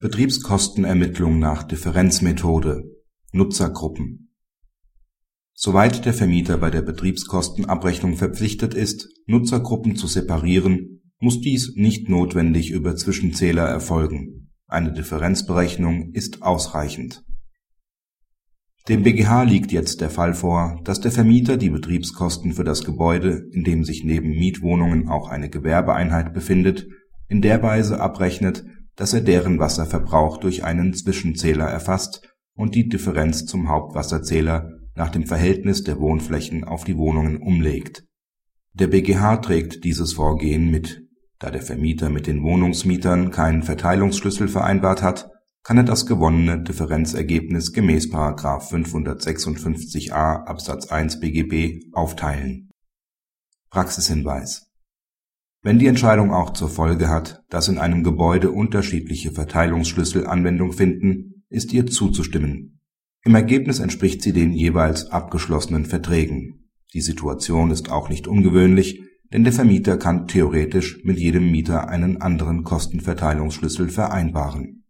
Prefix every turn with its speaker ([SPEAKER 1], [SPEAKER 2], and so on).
[SPEAKER 1] Betriebskostenermittlung nach Differenzmethode Nutzergruppen Soweit der Vermieter bei der Betriebskostenabrechnung verpflichtet ist, Nutzergruppen zu separieren, muss dies nicht notwendig über Zwischenzähler erfolgen, eine Differenzberechnung ist ausreichend. Dem BGH liegt jetzt der Fall vor, dass der Vermieter die Betriebskosten für das Gebäude, in dem sich neben Mietwohnungen auch eine Gewerbeeinheit befindet, in der Weise abrechnet dass er deren Wasserverbrauch durch einen Zwischenzähler erfasst und die Differenz zum Hauptwasserzähler nach dem Verhältnis der Wohnflächen auf die Wohnungen umlegt. Der BGH trägt dieses Vorgehen mit. Da der Vermieter mit den Wohnungsmietern keinen Verteilungsschlüssel vereinbart hat, kann er das gewonnene Differenzergebnis gemäß § 556a Absatz 1 BGB aufteilen. Praxishinweis wenn die Entscheidung auch zur Folge hat, dass in einem Gebäude unterschiedliche Verteilungsschlüssel Anwendung finden, ist ihr zuzustimmen. Im Ergebnis entspricht sie den jeweils abgeschlossenen Verträgen. Die Situation ist auch nicht ungewöhnlich, denn der Vermieter kann theoretisch mit jedem Mieter einen anderen Kostenverteilungsschlüssel vereinbaren